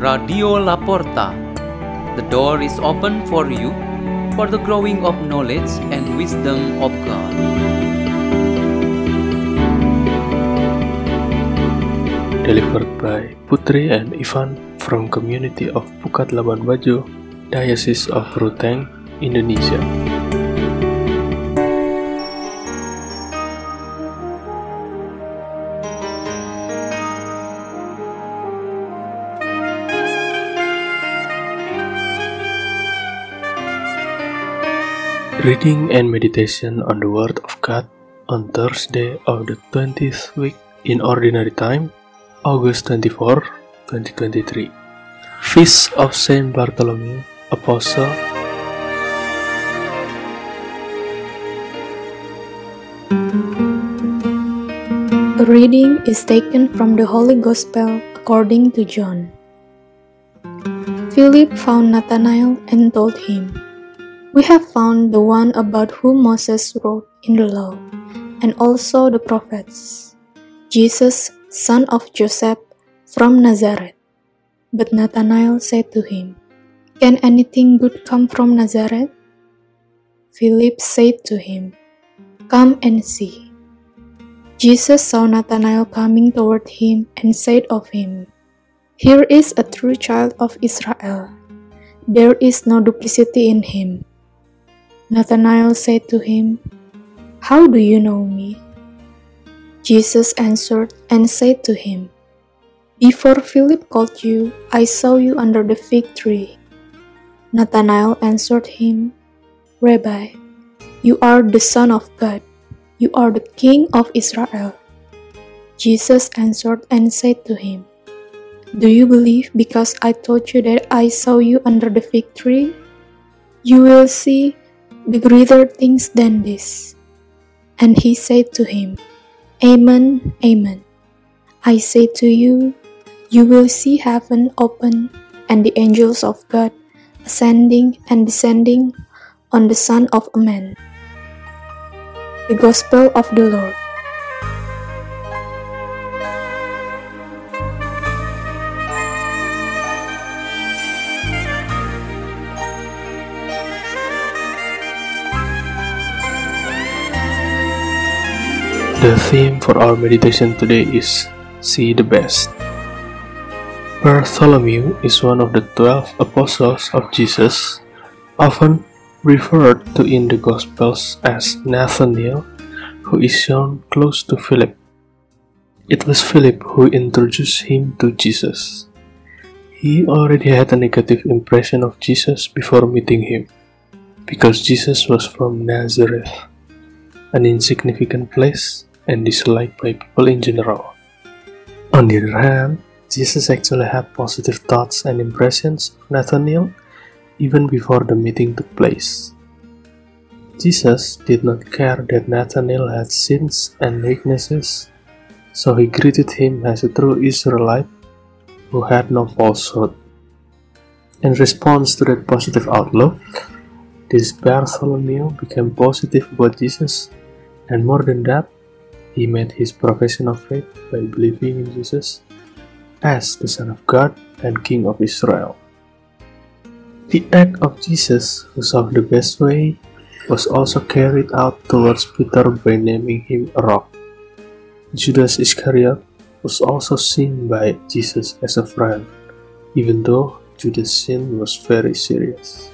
Radio Laporta. The door is open for you for the growing of knowledge and wisdom of God. Delivered by Putri and Ivan from community of Pukat Laban Bajo, Diocese of Ruteng, Indonesia. Reading and meditation on the Word of God on Thursday of the 20th week in Ordinary Time, August 24, 2023. Feast of Saint Bartholomew, Apostle. A reading is taken from the Holy Gospel according to John. Philip found Nathanael and told him, We have found the one about whom Moses wrote in the law, and also the prophets, Jesus, son of Joseph, from Nazareth. But Nathanael said to him, Can anything good come from Nazareth? Philip said to him, Come and see. Jesus saw Nathanael coming toward him and said of him, Here is a true child of Israel. There is no duplicity in him. Nathanael said to him, How do you know me? Jesus answered and said to him, Before Philip called you, I saw you under the fig tree. Nathanael answered him, Rabbi, you are the Son of God. You are the King of Israel. Jesus answered and said to him, Do you believe because I told you that I saw you under the fig tree? You will see the greater things than this. And he said to him, Amen, Amen. I say to you, you will see heaven open and the angels of God ascending and descending on the Son of Man. The Gospel of the Lord. The theme for our meditation today is See the Best. Bartholomew is one of the twelve apostles of Jesus, often referred to in the Gospels as Nathanael, who is shown close to Philip. It was Philip who introduced him to Jesus. He already had a negative impression of Jesus before meeting him, because Jesus was from Nazareth, an insignificant place and disliked by people in general. On the other hand, Jesus actually had positive thoughts and impressions of Nathanael even before the meeting took place. Jesus did not care that Nathanael had sins and weaknesses, so he greeted him as a true Israelite who had no falsehood. In response to that positive outlook, this Bartholomew became positive about Jesus, and more than that, he made his profession of faith by believing in Jesus as the Son of God and King of Israel. The act of Jesus, who saw the best way, was also carried out towards Peter by naming him a rock. Judas Iscariot was also seen by Jesus as a friend, even though Judas' sin was very serious.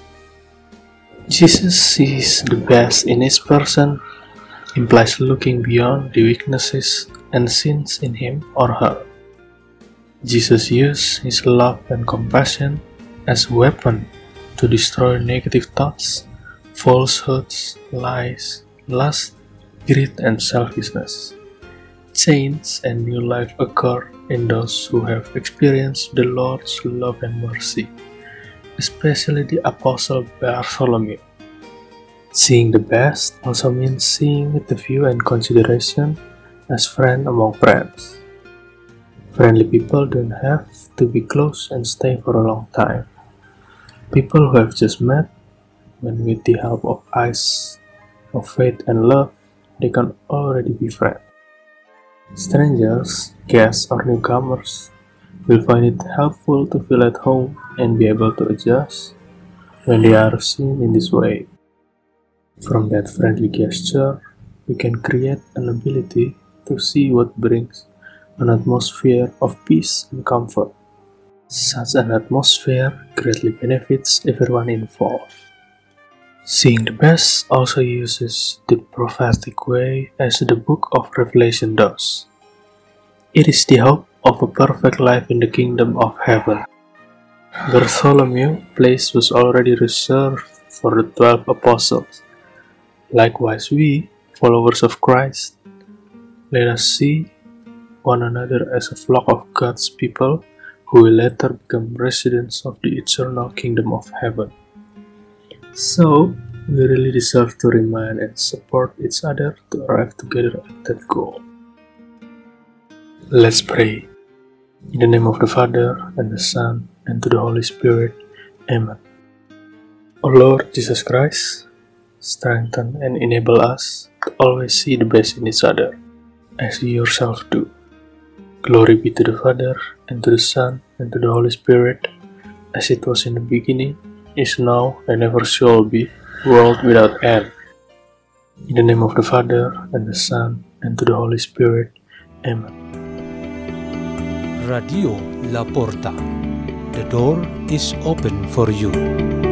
Jesus sees the best in each person implies looking beyond the weaknesses and sins in him or her. Jesus used his love and compassion as a weapon to destroy negative thoughts, falsehoods, lies, lust, greed, and selfishness. Change and new life occur in those who have experienced the Lord's love and mercy, especially the Apostle Bartholomew. Seeing the best also means seeing with the view and consideration as friend among friends. Friendly people don't have to be close and stay for a long time. People who have just met, when with the help of eyes of faith and love, they can already be friends. Strangers, guests, or newcomers will find it helpful to feel at home and be able to adjust when they are seen in this way. From that friendly gesture, we can create an ability to see what brings an atmosphere of peace and comfort. Such an atmosphere greatly benefits everyone involved. Seeing the best also uses the prophetic way as the book of Revelation does. It is the hope of a perfect life in the kingdom of heaven. Bartholomew place was already reserved for the twelve apostles. Likewise, we, followers of Christ, let us see one another as a flock of God's people who will later become residents of the eternal kingdom of heaven. So, we really deserve to remind and support each other to arrive together at that goal. Let's pray. In the name of the Father, and the Son, and to the Holy Spirit. Amen. O Lord Jesus Christ, strengthen and enable us to always see the best in each other, as you yourself do. Glory be to the Father, and to the Son, and to the Holy Spirit, as it was in the beginning, is now, and ever shall be, world without end. In the name of the Father, and the Son, and to the Holy Spirit. Amen. Radio La Porta. The door is open for you.